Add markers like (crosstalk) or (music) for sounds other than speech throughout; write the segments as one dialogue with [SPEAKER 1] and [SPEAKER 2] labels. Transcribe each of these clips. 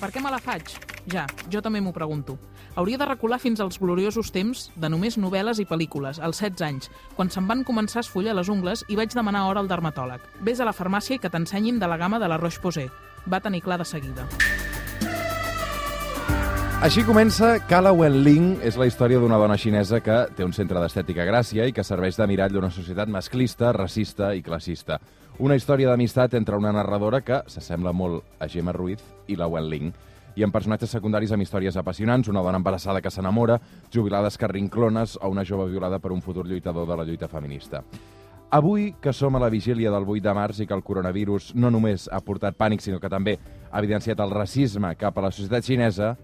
[SPEAKER 1] per què me la faig? Ja, jo també m'ho pregunto. Hauria de recular fins als gloriosos temps de només novel·les i pel·lícules, als 16 anys, quan se'm van començar a esfollar les ungles i vaig demanar hora al dermatòleg. Ves a la farmàcia i que t'ensenyin de la gamma de la Roche-Posay. Va tenir clar de seguida.
[SPEAKER 2] Així comença Kala Wen-ling, és la història d'una dona xinesa que té un centre d'estètica gràcia i que serveix de mirall d'una societat masclista, racista i classista. Una història d'amistat entre una narradora que s'assembla molt a Gemma Ruiz i la Wen-ling i amb personatges secundaris amb històries apassionants, una dona embarassada que s'enamora, jubilades carrinclones o una jove violada per un futur lluitador de la lluita feminista. Avui, que som a la vigília del 8 de març i que el coronavirus no només ha portat pànic, sinó que també ha evidenciat el racisme cap a la societat xinesa,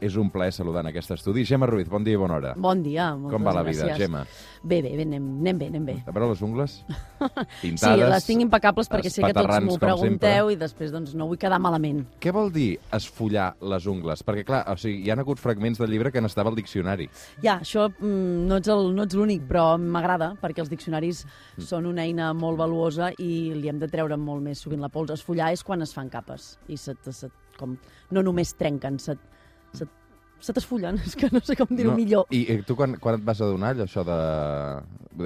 [SPEAKER 2] és un plaer saludar en aquest estudi. Gemma Ruiz, bon dia i bona hora.
[SPEAKER 3] Bon dia, moltes
[SPEAKER 2] Com va la vida,
[SPEAKER 3] gràcies.
[SPEAKER 2] Gemma?
[SPEAKER 3] Bé, bé, bé, anem, anem bé, anem bé.
[SPEAKER 2] A veure les ungles? (laughs)
[SPEAKER 3] Sí,
[SPEAKER 2] Pintades?
[SPEAKER 3] les tinc impecables perquè sé que tots m'ho pregunteu i després doncs, no vull quedar malament.
[SPEAKER 2] Què vol dir esfollar les ungles? Perquè, clar, o sigui, hi ha hagut fragments del llibre que n'estava al diccionari.
[SPEAKER 3] Ja, això mm, no ets el- no ets l'únic, però m'agrada perquè els diccionaris
[SPEAKER 2] Mm.
[SPEAKER 3] són una eina molt valuosa i li hem de treure molt més sovint la pols. Esfollar és quan es fan capes i se, se, com, no només trenquen, se, se, se t'esfullen, (laughs) és que no sé com dir-ho
[SPEAKER 2] No,
[SPEAKER 3] millor.
[SPEAKER 2] I, I tu quan, quan et vas adonar, allò, això de...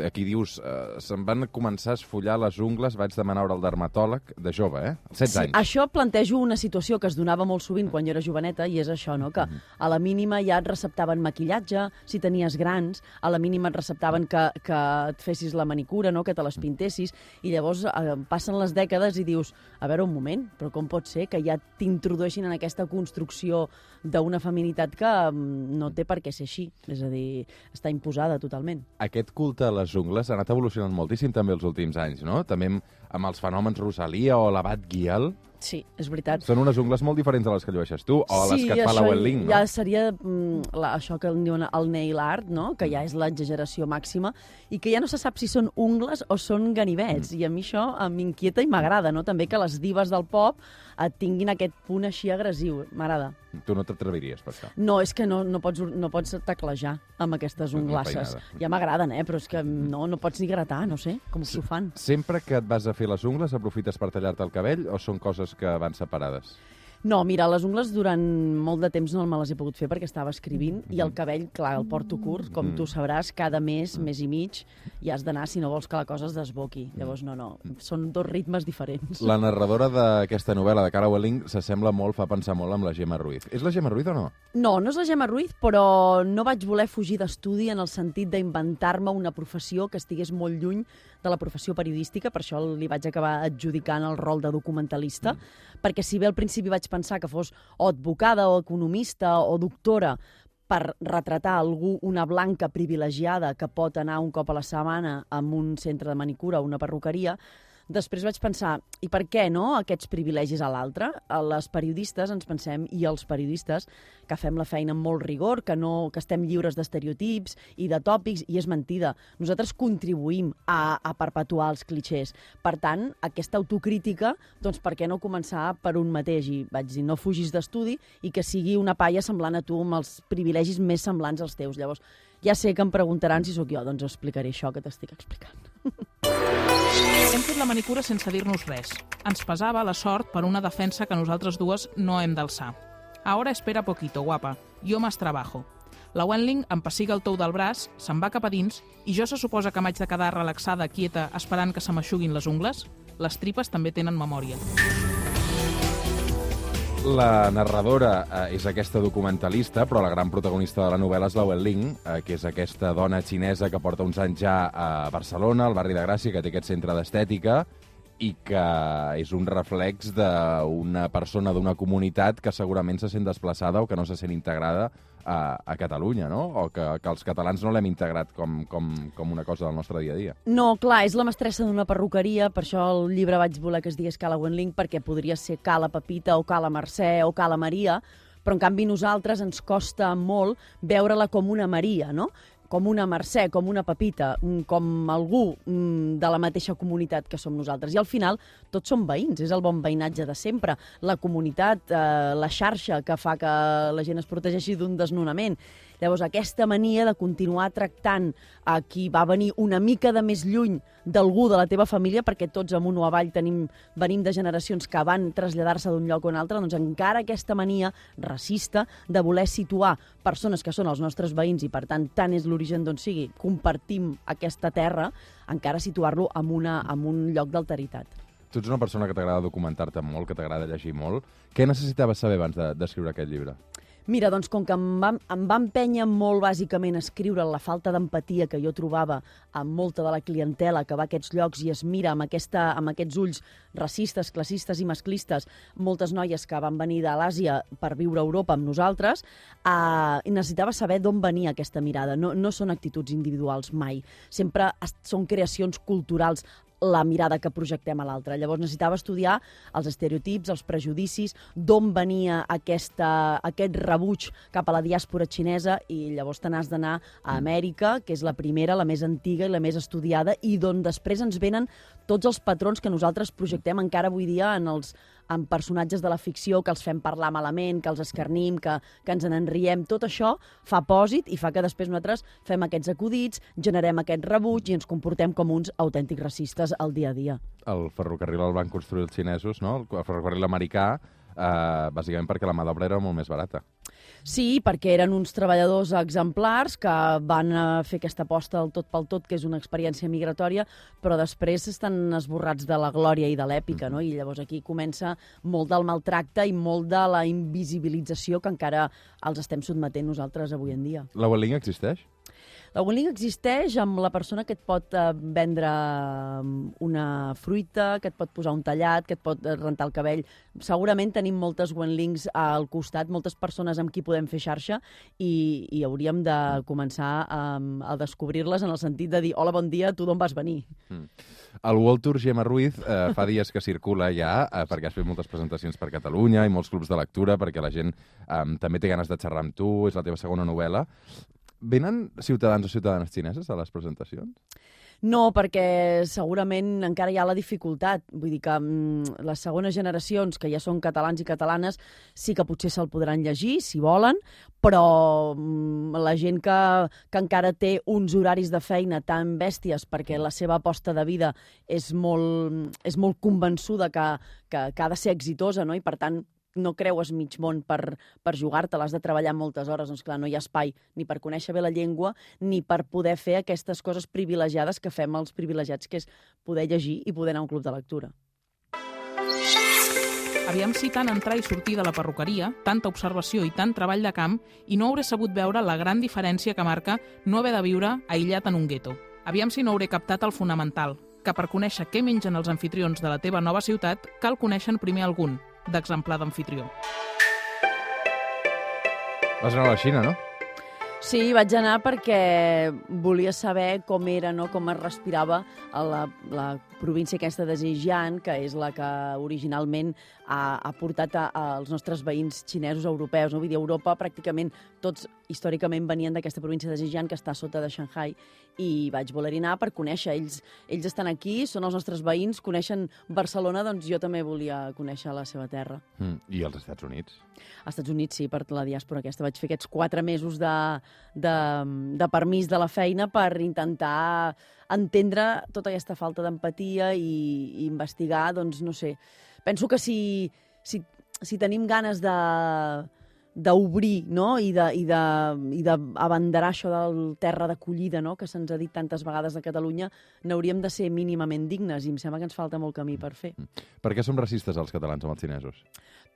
[SPEAKER 2] Aquí dius, eh, se'm van començar a esfollar les ungles, vaig demanar hora al dermatòleg, de jove, eh? 16 anys.
[SPEAKER 3] Això plantejo una situació que es donava molt sovint quan jo era joveneta i és això, no? que a la mínima ja et receptaven maquillatge, si tenies grans, a la mínima et receptaven que, que et fessis la manicura, no? que te les pintessis, i llavors eh, passen les dècades i dius, a veure un moment, però com pot ser que ja t'introdueixin en aquesta construcció d'una feminitat que mm, no té per què ser així, és a dir, està imposada totalment.
[SPEAKER 2] Aquest culte a les ungles ha anat evolucionant moltíssim també els últims anys, no? També amb, amb els fenòmens Rosalia o l'abat Guial.
[SPEAKER 3] Sí, és veritat.
[SPEAKER 2] Són unes ungles molt diferents de les que llueixes tu, o les que et fa la
[SPEAKER 3] això
[SPEAKER 2] Wen-Ling, no?
[SPEAKER 3] ja seria mm, la, això que en diuen el nail art, no? que ja és l'exageració màxima, i que ja no se sap si són ungles o són ganivets,
[SPEAKER 2] Mm.
[SPEAKER 3] i a mi això eh, m'inquieta i m'agrada, no? també que les divas del pop eh, tinguin aquest punt així agressiu, m'agrada.
[SPEAKER 2] Tu no t'atreviries per això.
[SPEAKER 3] No, és que no, no, pots, no pots teclejar amb aquestes unglasses. Ja m'agraden, eh? però és que no, no pots ni gratar, no sé, com s'ho fan.
[SPEAKER 2] Sempre que et vas a fer les ungles, aprofites per tallar-te el cabell o són coses que van separades?
[SPEAKER 3] No, mira, les ungles durant molt de temps no me les he pogut fer perquè estava escrivint i el cabell, clar, el porto curt, com tu sabràs, cada mes, mes i mig, i has d'anar si no vols que la cosa es desboqui. Llavors, no, no, són dos ritmes diferents.
[SPEAKER 2] La narradora d'aquesta novel·la de Cara Welling s'assembla molt, fa pensar molt amb la Gemma Ruiz. És la Gemma Ruiz o no?
[SPEAKER 3] No, no és la Gemma Ruiz, però no vaig voler fugir d'estudi en el sentit d'inventar-me una professió que estigués molt lluny de la professió periodística, per això li vaig acabar adjudicant el rol de documentalista, perquè si bé al principi vaig pensar que fos o advocada o economista o doctora per retratar algú, una blanca privilegiada que pot anar un cop a la setmana a un centre de manicura o una perruqueria, Després vaig pensar, i per què no aquests privilegis a l'altre? Les periodistes ens pensem, i els periodistes, que fem la feina amb molt rigor, que, no, que estem lliures d'estereotips i de tòpics, i és mentida. Nosaltres contribuïm a, a perpetuar els clichés. Per tant, aquesta autocrítica, doncs per què no començar per un mateix? I vaig dir, no fugis d'estudi i que sigui una palla semblant a tu amb els privilegis més semblants als teus. Llavors, ja sé que em preguntaran si sóc jo, doncs explicaré això que t'estic explicant. (laughs)
[SPEAKER 1] Hem fet la manicura sense dir-nos res. Ens pesava la sort per una defensa que nosaltres dues no hem d'alçar. Ahora espera poquito, guapa. Yo más trabajo. La Wenling em pessiga el tou del braç, se'n va cap a dins i jo se suposa que m'haig de quedar relaxada, quieta, esperant que se m'aixuguin les ungles? Les tripes també tenen memòria.
[SPEAKER 2] La narradora eh, és aquesta documentalista, però la gran protagonista de la novel·la és la Wen-Ling, eh, que és aquesta dona xinesa que porta uns anys ja a Barcelona, al barri de Gràcia, que té aquest centre d'estètica, i que és un reflex d'una persona d'una comunitat que segurament se sent desplaçada o que no se sent integrada a, a Catalunya, no? O que, que els catalans no l'hem integrat com, com, com una cosa del nostre dia a dia.
[SPEAKER 3] No, clar, és la mestressa d'una perruqueria, per això el llibre vaig voler que es digués Cala Wenling, perquè podria ser Cala Pepita o Cala Mercè o Cala Maria, però en canvi nosaltres ens costa molt veure-la com una Maria, no? Com una Mercè, com una Pepita, mm, com algú mm, de la mateixa comunitat que som nosaltres. I al final tots som veïns, és el bon veïnatge de sempre. La comunitat, eh, la xarxa que fa que la gent es protegeixi d'un desnonament. Llavors, aquesta mania de continuar tractant a qui va venir una mica de més lluny d'algú de la teva família, perquè tots amunt o avall tenim, venim de generacions que van traslladar-se d'un lloc a un altre, doncs encara aquesta mania racista de voler situar persones que són els nostres veïns i, per tant, tant és l'origen d'on sigui, compartim aquesta terra, encara situar-lo en, una, en un lloc d'alteritat.
[SPEAKER 2] Tu ets una persona que t'agrada documentar-te molt, que t'agrada llegir molt. Què necessitaves saber abans d'escriure de, aquest llibre?
[SPEAKER 3] Mira, doncs com que em va, em va empènyer molt bàsicament a escriure la falta d'empatia que jo trobava amb molta de la clientela que va a aquests llocs i es mira amb, aquesta, amb aquests ulls racistes, classistes i masclistes, moltes noies que van venir de l'Àsia per viure a Europa amb nosaltres, eh, necessitava saber d'on venia aquesta mirada. No, no són actituds individuals mai. Sempre són creacions culturals la mirada que projectem a l'altre. Llavors necessitava estudiar els estereotips, els prejudicis, d'on venia aquesta, aquest rebuig cap a la diàspora xinesa i llavors te n'has d'anar a Amèrica, que és la primera, la més antiga i la més estudiada, i d'on després ens venen tots els patrons que nosaltres projectem encara avui dia en els, amb personatges de la ficció que els fem parlar malament, que els escarnim, que, que ens n'enriem, tot això fa pòsit i fa que després nosaltres fem aquests acudits, generem aquest rebuig i ens comportem com uns autèntics racistes al dia a dia.
[SPEAKER 2] El ferrocarril el van construir els xinesos, no? El ferrocarril americà, eh, bàsicament perquè la mà d'obra era molt més barata.
[SPEAKER 3] Sí, perquè eren uns treballadors exemplars que van eh, fer aquesta aposta del tot pel tot, que és una experiència migratòria, però després estan esborrats de la glòria i de l'èpica, no? I llavors aquí comença molt del maltracte i molt de la invisibilització que encara els estem sotmetent nosaltres avui en dia.
[SPEAKER 2] La Welling existeix?
[SPEAKER 3] La Wenling existeix amb la persona que et pot eh, vendre mm, una fruita, que et pot posar un tallat, que et pot eh, rentar el cabell. Segurament tenim moltes Wenlings al costat, moltes persones amb qui podem fer xarxa i, i hauríem de començar a, a descobrir-les en el sentit de dir hola, bon dia, tu d'on vas venir? Mm.
[SPEAKER 2] El World Tour Gemma Ruiz eh, fa dies que circula ja, eh, perquè has fet moltes presentacions per Catalunya i molts clubs de lectura, perquè la gent eh, també té ganes de xerrar amb tu, és la teva segona novel·la. Venen ciutadans o ciutadanes xineses a les presentacions?
[SPEAKER 3] No, perquè segurament encara hi ha la dificultat. Vull dir que mm, les segones generacions, que ja són catalans i catalanes, sí que potser se'l podran llegir, si volen, però mm, la gent que, que encara té uns horaris de feina tan bèsties perquè la seva aposta de vida és molt, és molt convençuda que, que, que ha de ser exitosa, no? i per tant no creues mig món per, per jugar-te, l'has de treballar moltes hores, doncs clar, no hi ha espai ni per conèixer bé la llengua ni per poder fer aquestes coses privilegiades que fem els privilegiats, que és poder llegir i poder anar a un club de lectura.
[SPEAKER 1] Aviam si tant entrar i sortir de la perruqueria, tanta observació i tant treball de camp, i no hauré sabut veure la gran diferència que marca no haver de viure aïllat en un gueto. Aviam si no hauré captat el fonamental, que per conèixer què mengen els anfitrions de la teva nova ciutat cal conèixer primer algun, d'exemplar d'anfitrió.
[SPEAKER 2] Vas anar a la Xina, no?
[SPEAKER 3] Sí, vaig anar perquè volia saber com era, no? com es respirava a la, la província aquesta de Zhejiang, que és la que originalment ha, ha portat a, a, als nostres veïns xinesos europeus. No? Vull dir, Europa pràcticament tots històricament venien d'aquesta província de Zhejiang, que està sota de Shanghai, i vaig voler anar per conèixer. Ells, ells estan aquí, són els nostres veïns, coneixen Barcelona, doncs jo també volia conèixer la seva terra.
[SPEAKER 2] Mm, I els Estats Units?
[SPEAKER 3] Als Estats Units, sí, per la diàspora aquesta. Vaig fer aquests quatre mesos de, de, de permís de la feina per intentar entendre tota aquesta falta d'empatia i, i investigar, doncs, no sé. Penso que si, si, si tenim ganes de d'obrir no? i d'abanderar això del terra d'acollida no? que se'ns ha dit tantes vegades a Catalunya, n'hauríem de ser mínimament dignes i em sembla que ens falta molt camí per fer. Mm.
[SPEAKER 2] Per què som racistes els catalans amb els xinesos?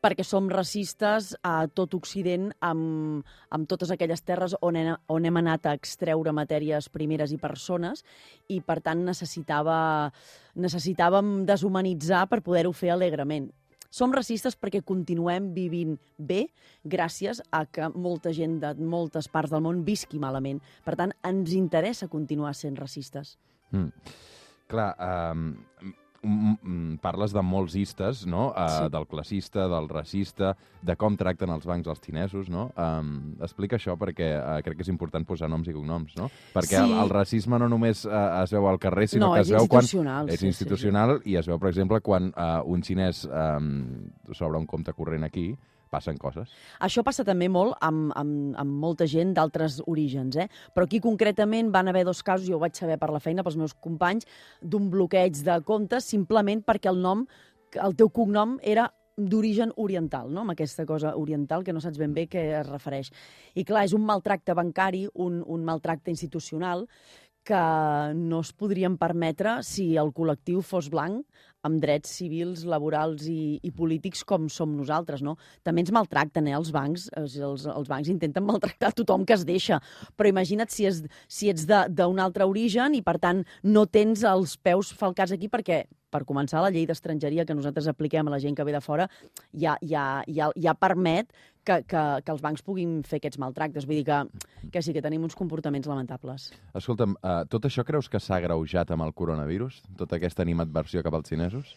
[SPEAKER 3] Perquè som racistes a tot Occident amb, amb totes aquelles terres on hem, on hem anat a extreure matèries primeres i persones i per tant necessitava, necessitàvem deshumanitzar per poder-ho fer alegrement som racistes perquè continuem vivint bé gràcies a que molta gent de moltes parts del món visqui malament. Per tant, ens interessa continuar sent racistes. Mm.
[SPEAKER 2] Clar, um, parles de molts istes, no? Uh, sí. Del classista, del racista, de com tracten els bancs els xinesos, no? Um, explica això perquè uh, crec que és important posar noms i cognoms, no? Perquè sí. el, el racisme no només uh, es veu al carrer, sinó
[SPEAKER 3] no,
[SPEAKER 2] que es veu quan...
[SPEAKER 3] És
[SPEAKER 2] sí, institucional sí, sí. i es veu, per exemple, quan uh, un xinès um, s'obre un compte corrent aquí, passen coses.
[SPEAKER 3] Això passa també molt amb, amb, amb molta gent d'altres orígens, eh? però aquí concretament van haver dos casos, jo ho vaig saber per la feina, pels meus companys, d'un bloqueig de comptes simplement perquè el nom, el teu cognom era d'origen oriental, no? amb aquesta cosa oriental que no saps ben bé què es refereix. I clar, és un maltracte bancari, un, un maltracte institucional, que no es podrien permetre si el col·lectiu fos blanc amb drets civils, laborals i, i polítics com som nosaltres, no? També ens maltracten, eh, els bancs. Els, els bancs intenten (laughs) maltractar tothom que es deixa. Però imagina't si, és, si ets d'un altre origen i, per tant, no tens els peus falcats aquí perquè per començar, la llei d'estrangeria que nosaltres apliquem a la gent que ve de fora ja, ja, ja, ja permet que, que, que els bancs puguin fer aquests maltractes. Vull dir que, que sí que tenim uns comportaments lamentables.
[SPEAKER 2] Escolta'm, uh, tot això creus que s'ha greujat amb el coronavirus? Tota aquesta animadversió cap als xinesos?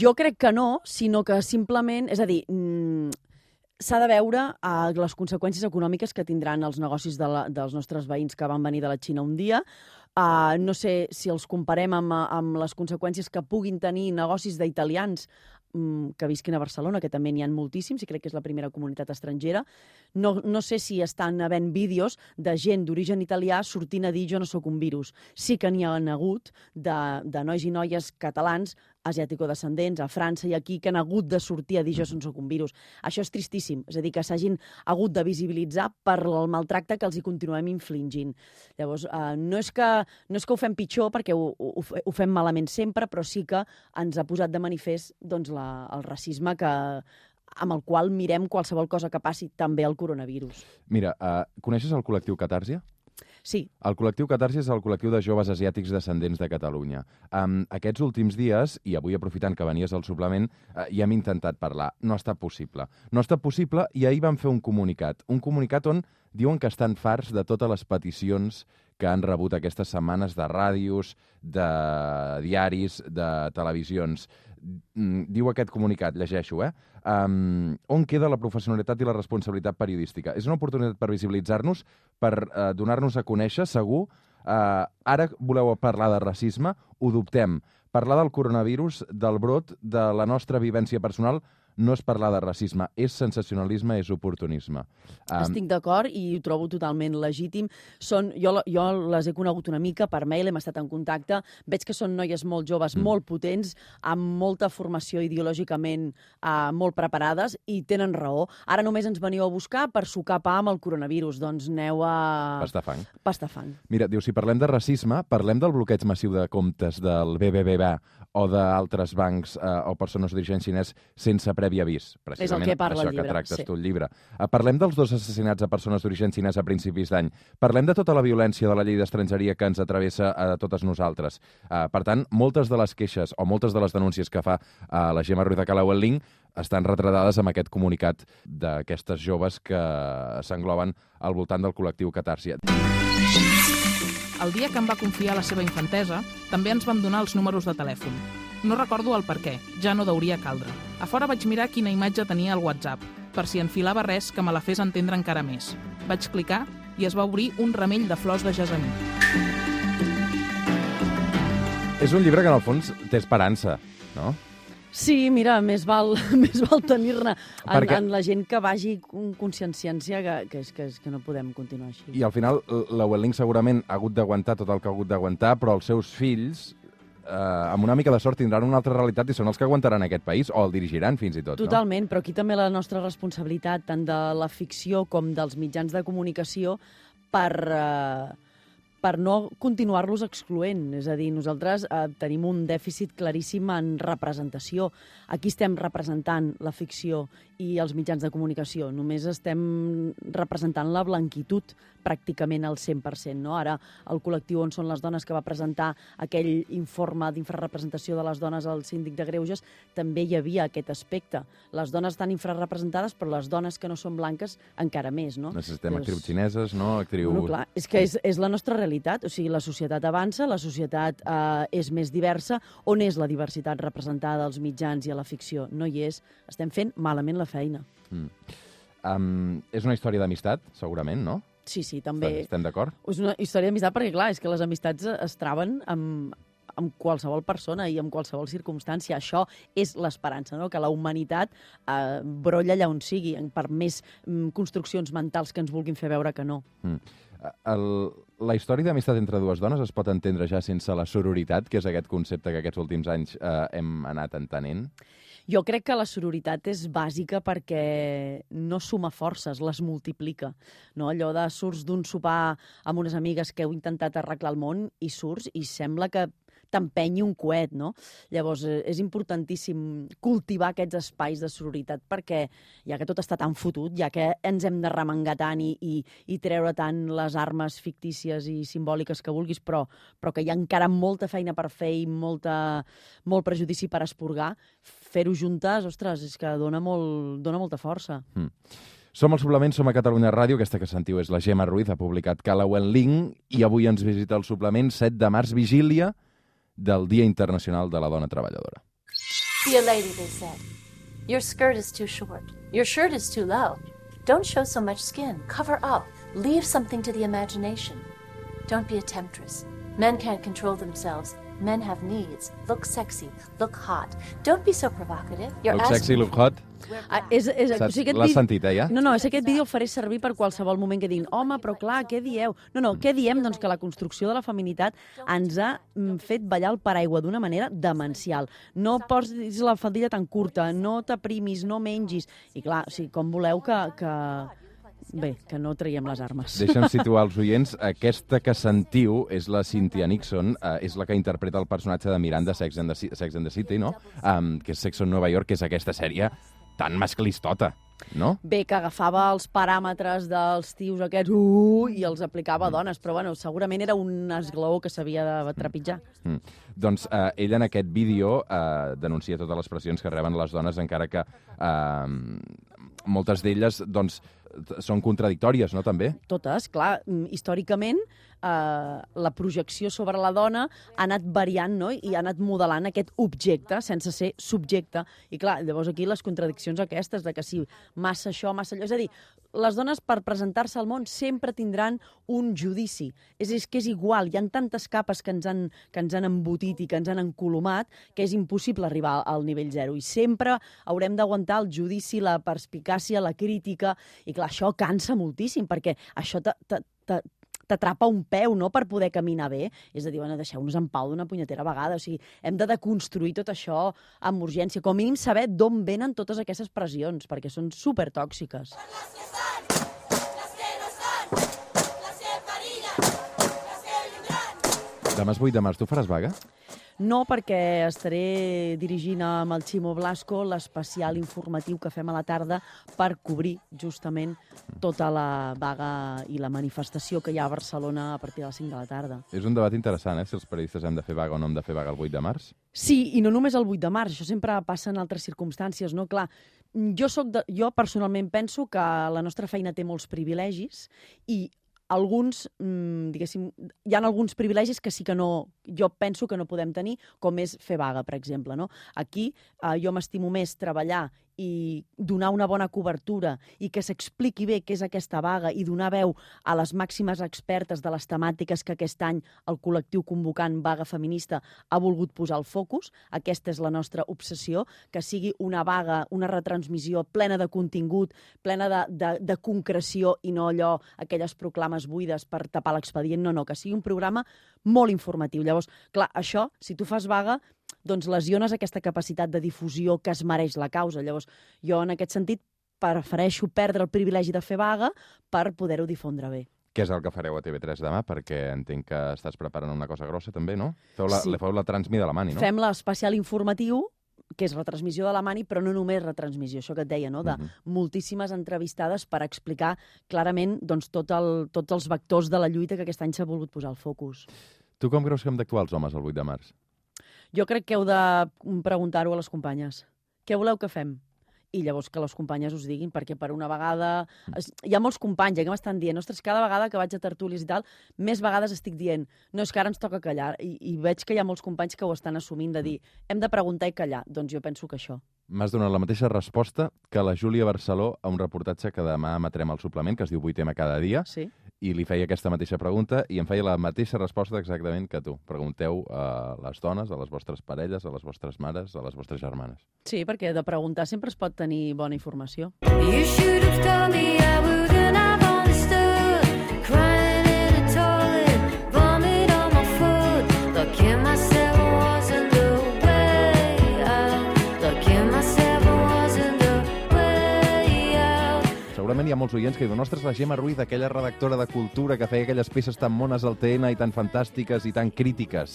[SPEAKER 3] Jo crec que no, sinó que simplement... És a dir, mm, s'ha de veure uh, les conseqüències econòmiques que tindran els negocis de la, dels nostres veïns que van venir de la Xina un dia, Uh, no sé si els comparem amb, amb les conseqüències que puguin tenir negocis d'italians que visquin a Barcelona, que també n'hi ha moltíssims, i crec que és la primera comunitat estrangera. No, no sé si estan havent vídeos de gent d'origen italià sortint a dir jo no sóc un virus. Sí que n'hi ha hagut de, de nois i noies catalans asiàtico-descendents a França i aquí que han hagut de sortir a dir jo soc un virus. Això és tristíssim, és a dir, que s'hagin hagut de visibilitzar per el maltracte que els hi continuem infligint. Llavors, eh, no, és que, no és que ho fem pitjor perquè ho, ho, ho fem malament sempre, però sí que ens ha posat de manifest doncs, la, el racisme que, amb el qual mirem qualsevol cosa que passi, també el coronavirus.
[SPEAKER 2] Mira, uh, coneixes el col·lectiu Catàrsia?
[SPEAKER 3] Sí.
[SPEAKER 2] El col·lectiu Catarsi és el col·lectiu de joves asiàtics descendents de Catalunya. Um, aquests últims dies, i avui aprofitant que venies al suplement, uh, ja hem intentat parlar. No està possible. No està possible i ahir van fer un comunicat. Un comunicat on diuen que estan farts de totes les peticions que han rebut aquestes setmanes de ràdios, de diaris, de televisions. Mm, diu aquest comunicat, llegeixo, eh? Um, on queda la professionalitat i la responsabilitat periodística? És una oportunitat per visibilitzar-nos, per uh, donar-nos a conèixer, segur. Uh, ara voleu parlar de racisme? Ho dubtem. Parlar del coronavirus, del brot, de la nostra vivència personal, no és parlar de racisme, és sensacionalisme, és oportunisme.
[SPEAKER 3] Um... Estic d'acord i ho trobo totalment legítim. Són, jo, jo les he conegut una mica per mail, hem estat en contacte, veig que són noies molt joves, mm. molt potents, amb molta formació ideològicament uh, molt preparades i tenen raó. Ara només ens veniu a buscar per sucar pa amb el coronavirus, doncs aneu a...
[SPEAKER 2] Pastafang.
[SPEAKER 3] Pastafang.
[SPEAKER 2] Mira, diu, si parlem de racisme, parlem del bloqueig massiu de comptes del BBVA o d'altres bancs eh, o persones d'origen xinès sense previ avís.
[SPEAKER 3] Precisament és el que parla
[SPEAKER 2] això
[SPEAKER 3] el llibre.
[SPEAKER 2] que tractes sí. tu el llibre. Uh, parlem dels dos assassinats a persones d'origen xinès a principis d'any. Parlem de tota la violència de la llei d'estrangeria que ens atravessa a totes nosaltres. Uh, per tant, moltes de les queixes o moltes de les denúncies que fa uh, la Gemma Ruiz de Calauel-Ling estan retratades amb aquest comunicat d'aquestes joves que s'engloben al voltant del col·lectiu Catàrsia.
[SPEAKER 1] El dia que em va confiar la seva infantesa, també ens vam donar els números de telèfon. No recordo el per què, ja no deuria caldre. A fora vaig mirar quina imatge tenia el WhatsApp, per si enfilava res que me la fes entendre encara més. Vaig clicar i es va obrir un ramell de flors de jasamí.
[SPEAKER 2] És un llibre que, en el fons, té esperança, no?
[SPEAKER 3] Sí, mira, més val, (laughs) més val tenir-ne en, Perquè... en la gent que vagi conscienciència que, que, és, que, és, que no podem continuar així.
[SPEAKER 2] I al final, la Welling segurament ha hagut d'aguantar tot el que ha hagut d'aguantar, però els seus fills eh, amb una mica de sort tindran una altra realitat i són els que aguantaran aquest país, o el dirigiran fins i tot.
[SPEAKER 3] Totalment,
[SPEAKER 2] no?
[SPEAKER 3] però aquí també la nostra responsabilitat, tant de la ficció com dels mitjans de comunicació, per... Eh, per no continuar-los excloent. És a dir, nosaltres eh, tenim un dèficit claríssim en representació. Aquí estem representant la ficció i els mitjans de comunicació. Només estem representant la blanquitud pràcticament al 100%. No? Ara, el col·lectiu On són les dones que va presentar aquell informe d'infrarrepresentació de les dones al síndic de Greuges, també hi havia aquest aspecte. Les dones estan infrarrepresentades, però les dones que no són blanques encara més. No?
[SPEAKER 2] Necessitem Llavors, actrius xineses, no? Actriu...
[SPEAKER 3] Bueno, clar, és que és, és la nostra realitat. O sigui, la societat avança, la societat eh, és més diversa. On és la diversitat representada als mitjans i a la ficció? No hi és. Estem fent malament la feina. Mm.
[SPEAKER 2] Um, és una història d'amistat, segurament, no?
[SPEAKER 3] Sí, sí, també.
[SPEAKER 2] Estem d'acord?
[SPEAKER 3] És una història d'amistat perquè, clar, és que les amistats es traven amb, amb qualsevol persona i amb qualsevol circumstància. Això és l'esperança, no? que la humanitat eh, brolla allà on sigui, per més mm, construccions mentals que ens vulguin fer veure que no.
[SPEAKER 2] Mm. El, la història d'amistat entre dues dones es pot entendre ja sense la sororitat, que és aquest concepte que aquests últims anys eh, hem anat entenent?
[SPEAKER 3] Jo crec que la sororitat és bàsica perquè no suma forces, les multiplica. No? Allò de surts d'un sopar amb unes amigues que heu intentat arreglar el món i surts i sembla que t'empenyi un coet, no? Llavors, eh, és importantíssim cultivar aquests espais de sororitat perquè, ja que tot està tan fotut, ja que ens hem de remengar tant i, i, i treure tant les armes fictícies i simbòliques que vulguis, però, però que hi ha encara molta feina per fer i molta, molt prejudici per esporgar, fer-ho juntes, ostres, és que dona, molt, dona molta força. Mm.
[SPEAKER 2] Som al suplement, som a Catalunya Ràdio, aquesta que sentiu és la Gemma Ruiz, ha publicat Callaway Link, i avui ens visita el suplement 7 de març, vigília, del Dia Internacional de la Dona Treballadora.
[SPEAKER 4] Be a lady, they said. Your skirt is too short. Your shirt is too low. Don't show so much skin. Cover up. Leave something to the imagination. Don't be a temptress. Men can't control themselves. Men have needs. Look sexy. Look hot. Don't be so provocative.
[SPEAKER 2] You're look sexy, look hot.
[SPEAKER 3] Ah, és, és,
[SPEAKER 2] o sigui, L'has sentit, eh, ja?
[SPEAKER 3] No, no, és aquest vídeo el faré servir per qualsevol moment que diguin home, però clar, què dieu? No, no, què diem? Doncs que la construcció de la feminitat ens ha mm, fet ballar el paraigua d'una manera demencial. No posis la faldilla tan curta, no t'aprimis, no mengis. I clar, o sigui, com voleu que, que, Bé, que no traiem les armes.
[SPEAKER 2] Deixa'm situar els oients. Aquesta que sentiu és la Cynthia Nixon, eh, és la que interpreta el personatge de Miranda Sex and the, Sex and the City, no? Um, que és Sex on Nova York, que és aquesta sèrie tan masclistota no?
[SPEAKER 3] Bé, que agafava els paràmetres dels tios aquests uh, i els aplicava a mm. dones, però bueno, segurament era un esglaó que s'havia de trepitjar. Mm.
[SPEAKER 2] Mm. Doncs eh, ella en aquest vídeo eh, denuncia totes les pressions que reben les dones, encara que eh, moltes d'elles doncs, són contradictòries, no, també?
[SPEAKER 3] Totes, clar. Mm, històricament, eh, la projecció sobre la dona ha anat variant no? i ha anat modelant aquest objecte sense ser subjecte. I clar, llavors aquí les contradiccions aquestes de que sí, massa això, massa allò... És a dir, les dones per presentar-se al món sempre tindran un judici. És, és que és igual, hi ha tantes capes que ens, han, que ens han embotit i que ens han encolomat que és impossible arribar al nivell zero. I sempre haurem d'aguantar el judici, la perspicàcia, la crítica, i clar, això cansa moltíssim, perquè això t'atrapa un peu, no?, per poder caminar bé. És a dir, bueno, deixeu-nos en pau d'una punyetera vegada. O sigui, hem de deconstruir tot això amb urgència. Com a mínim saber d'on venen totes aquestes pressions, perquè són supertòxiques.
[SPEAKER 2] Demà és 8 de març. Tu faràs vaga?
[SPEAKER 3] No, perquè estaré dirigint amb el Ximo Blasco l'especial informatiu que fem a la tarda per cobrir justament tota la vaga i la manifestació que hi ha a Barcelona a partir de les 5 de la tarda.
[SPEAKER 2] És un debat interessant, eh?, si els periodistes hem de fer vaga o no hem de fer vaga el 8 de març.
[SPEAKER 3] Sí, i no només el 8 de març, això sempre passa en altres circumstàncies, no? Clar, jo, soc de, jo personalment penso que la nostra feina té molts privilegis i alguns, mmm, diguéssim, hi ha alguns privilegis que sí que no, jo penso que no podem tenir, com és fer vaga, per exemple. No? Aquí eh, jo m'estimo més treballar i donar una bona cobertura i que s'expliqui bé què és aquesta vaga i donar veu a les màximes expertes de les temàtiques que aquest any el col·lectiu convocant Vaga Feminista ha volgut posar al focus. Aquesta és la nostra obsessió, que sigui una vaga, una retransmissió plena de contingut, plena de, de, de concreció i no allò, aquelles proclames buides per tapar l'expedient. No, no, que sigui un programa molt informatiu. Llavors, clar, això, si tu fas vaga, doncs lesiones aquesta capacitat de difusió que es mereix la causa. Llavors, jo en aquest sentit prefereixo perdre el privilegi de fer vaga per poder-ho difondre bé.
[SPEAKER 2] Què és el que fareu a TV3 demà? Perquè entenc que estàs preparant una cosa grossa també, no? Feu la, sí. feu la transmi de la Mani, no?
[SPEAKER 3] Fem l'especial informatiu que és retransmissió de la Mani, però no només retransmissió, això que et deia, no? de uh mhm. -huh. moltíssimes entrevistades per explicar clarament doncs, tot el, tots els vectors de la lluita que aquest any s'ha volgut posar al focus.
[SPEAKER 2] Tu com creus que hem d'actuar els homes el 8 de març?
[SPEAKER 3] Jo crec que heu de preguntar-ho a les companyes. Què voleu que fem? i llavors que les companyes us diguin, perquè per una vegada... Hi ha molts companys eh, que m'estan dient ostres, cada vegada que vaig a tertúlies i tal, més vegades estic dient no, és que ara ens toca callar. I, I veig que hi ha molts companys que ho estan assumint de dir hem de preguntar i callar. Doncs jo penso que això.
[SPEAKER 2] M'has donat la mateixa resposta que la Júlia Barceló a un reportatge que demà emetrem al suplement, que es diu 8M cada dia,
[SPEAKER 3] sí.
[SPEAKER 2] i li feia aquesta mateixa pregunta i em feia la mateixa resposta exactament que tu. Pregunteu a les dones, a les vostres parelles, a les vostres mares, a les vostres germanes.
[SPEAKER 3] Sí, perquè de preguntar sempre es pot tenir bona informació.
[SPEAKER 5] You should have told me I wouldn't
[SPEAKER 2] Segurament hi ha molts oients que diuen ostres, la Gemma Ruiz, aquella redactora de cultura que feia aquelles peces tan mones al TN i tan fantàstiques i tan crítiques.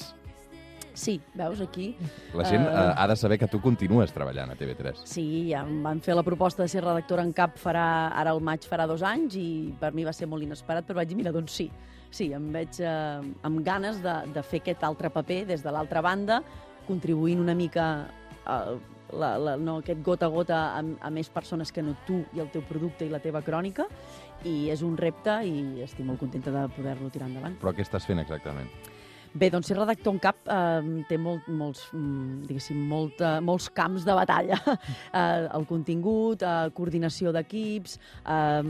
[SPEAKER 3] Sí, veus aquí?
[SPEAKER 2] La gent uh... ha de saber que tu continues treballant a TV3.
[SPEAKER 3] Sí, ja em van fer la proposta de ser redactora en cap farà, ara al maig farà dos anys i per mi va ser molt inesperat, però vaig dir, mira, doncs sí, sí, em veig eh, amb ganes de, de fer aquest altre paper des de l'altra banda, contribuint una mica a, la, la, no, aquest gota a gota a, a més persones que no tu i el teu producte i la teva crònica, i és un repte i estic molt contenta de poder-lo tirar endavant.
[SPEAKER 2] Però què estàs fent exactament?
[SPEAKER 3] Bé, doncs ser redactor en cap eh, té molt, molts, mm, diguéssim, molt, eh, molts camps de batalla. (laughs) eh, el contingut, eh, coordinació d'equips, eh,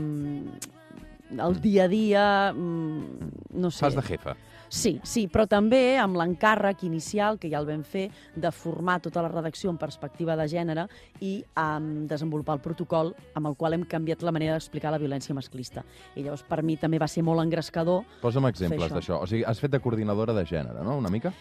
[SPEAKER 3] el dia a dia, mm, no sé.
[SPEAKER 2] Fas de jefa.
[SPEAKER 3] Sí, sí, però també amb l'encàrrec inicial, que ja el vam fer, de formar tota la redacció en perspectiva de gènere i um, desenvolupar el protocol amb el qual hem canviat la manera d'explicar la violència masclista. I llavors per mi també va ser molt engrescador
[SPEAKER 2] Posa'm exemples
[SPEAKER 3] això.
[SPEAKER 2] d'això. O sigui, has fet de coordinadora de gènere, no?, una mica?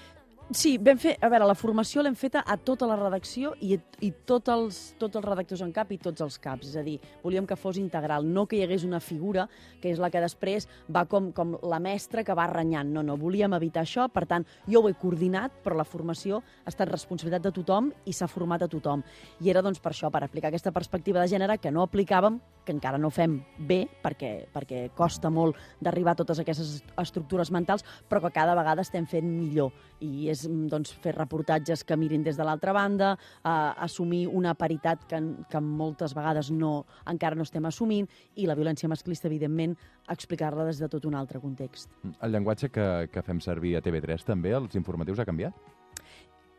[SPEAKER 3] Sí, vam fer, a veure, la formació l'hem feta a tota la redacció i, i tot els, tots els redactors en cap i tots els caps. És a dir, volíem que fos integral, no que hi hagués una figura que és la que després va com, com la mestra que va renyant. No, no, volíem evitar això, per tant, jo ho he coordinat, però la formació ha estat responsabilitat de tothom i s'ha format a tothom. I era doncs per això, per aplicar aquesta perspectiva de gènere que no aplicàvem, que encara no fem bé, perquè, perquè costa molt d'arribar a totes aquestes estructures mentals, però que cada vegada estem fent millor. I és mm, doncs, fer reportatges que mirin des de l'altra banda, eh, assumir una paritat que, que moltes vegades no, encara no estem assumint, i la violència masclista, evidentment, explicar-la des de tot un altre context.
[SPEAKER 2] El llenguatge que, que fem servir a TV3 també, els informatius, ha canviat?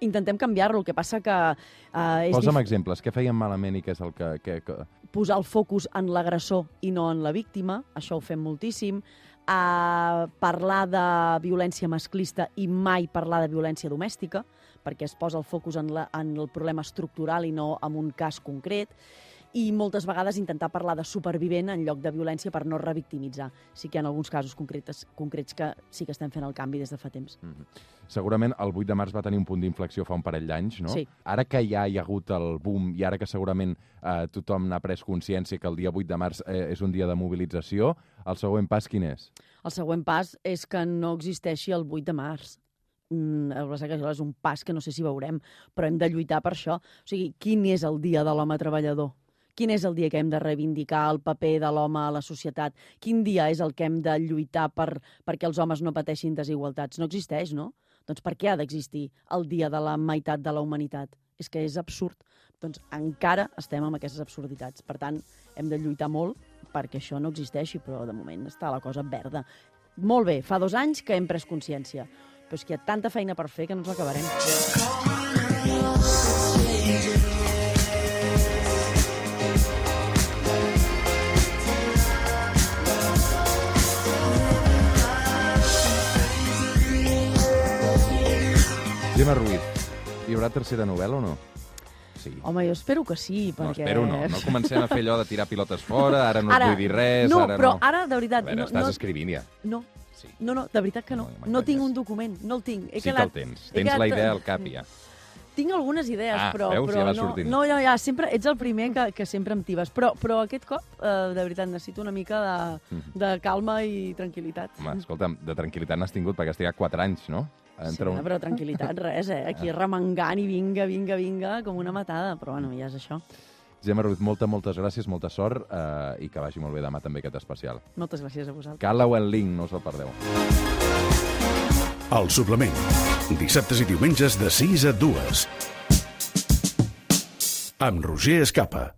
[SPEAKER 3] Intentem canviar-lo, el que passa que eh, és
[SPEAKER 2] Posa'm
[SPEAKER 3] dif-
[SPEAKER 2] exemples. Què feien malament i què és el que... que, que...
[SPEAKER 3] posar el focus en l'agressor i no en la víctima, això ho fem moltíssim, a parlar de violència masclista i mai parlar de violència domèstica, perquè es posa el focus en, la, en el problema estructural i no en un cas concret, i moltes vegades intentar parlar de supervivent en lloc de violència per no revictimitzar. Sí que hi ha alguns casos concrets, concrets que sí que estem fent el canvi des de fa temps.
[SPEAKER 2] Segurament el 8 de març va tenir un punt d'inflexió fa un parell d'anys, no?
[SPEAKER 3] Sí.
[SPEAKER 2] Ara que ja hi ha hagut el boom i ara que segurament eh, tothom n'ha pres consciència que el dia 8 de març eh, és un dia de mobilització, el següent pas quin és?
[SPEAKER 3] El següent pas és que no existeixi el 8 de març. Mm, que és un pas que no sé si veurem, però hem de lluitar per això. O sigui, quin és el dia de l'home treballador? Quin és el dia que hem de reivindicar el paper de l'home a la societat? Quin dia és el que hem de lluitar per, perquè els homes no pateixin desigualtats? No existeix, no? Doncs per què ha d'existir el dia de la meitat de la humanitat? És que és absurd. Doncs encara estem amb aquestes absurditats. Per tant, hem de lluitar molt perquè això no existeixi, però de moment està la cosa verda. Molt bé, fa dos anys que hem pres consciència, però és que hi ha tanta feina per fer que no ens l'acabarem.
[SPEAKER 2] Gemma Ruiz, hi haurà tercera novel·la o no? Sí.
[SPEAKER 3] Home, jo espero que sí,
[SPEAKER 2] No,
[SPEAKER 3] perquè...
[SPEAKER 2] espero no. No comencem a fer allò de tirar pilotes fora, ara no ara, vull dir res,
[SPEAKER 3] no,
[SPEAKER 2] ara
[SPEAKER 3] però
[SPEAKER 2] no.
[SPEAKER 3] ara, de
[SPEAKER 2] A
[SPEAKER 3] veritat,
[SPEAKER 2] veure,
[SPEAKER 3] no,
[SPEAKER 2] estàs
[SPEAKER 3] no,
[SPEAKER 2] escrivint ja.
[SPEAKER 3] no,
[SPEAKER 2] Sí.
[SPEAKER 3] no, no, de veritat que no.
[SPEAKER 2] No,
[SPEAKER 3] No, tinc un document, no el tinc. He
[SPEAKER 2] Sí que
[SPEAKER 3] quedat,
[SPEAKER 2] el tens. Tens la
[SPEAKER 3] quedat-
[SPEAKER 2] idea al cap ja.
[SPEAKER 3] Tinc algunes idees,
[SPEAKER 2] Ah,
[SPEAKER 3] però,
[SPEAKER 2] veus?
[SPEAKER 3] però
[SPEAKER 2] Ja va
[SPEAKER 3] no,
[SPEAKER 2] sortint.
[SPEAKER 3] no, ja, ja, sempre, ets el primer que, que sempre em tibes. Però, però aquest cop, eh, de veritat, necessito una mica de,
[SPEAKER 2] Mhm.
[SPEAKER 3] de calma i tranquil·litat.
[SPEAKER 2] Home, escolta'm, de tranquil·litat n'has tingut perquè has trigat 4 anys, no?
[SPEAKER 3] Sí,
[SPEAKER 2] Entre un...
[SPEAKER 3] però tranquil·litat, res, eh? Aquí remengant i vinga, vinga, vinga, com una matada. Però bueno, ja és això.
[SPEAKER 2] Gemma Ruiz, moltes, moltes gràcies, molta sort eh, i que vagi molt bé demà també aquest especial.
[SPEAKER 3] Moltes gràcies a vosaltres.
[SPEAKER 2] Callaway Link, no us el perdeu.
[SPEAKER 6] El suplement. Dissabtes i diumenges de 6 a 2. Amb Roger Escapa.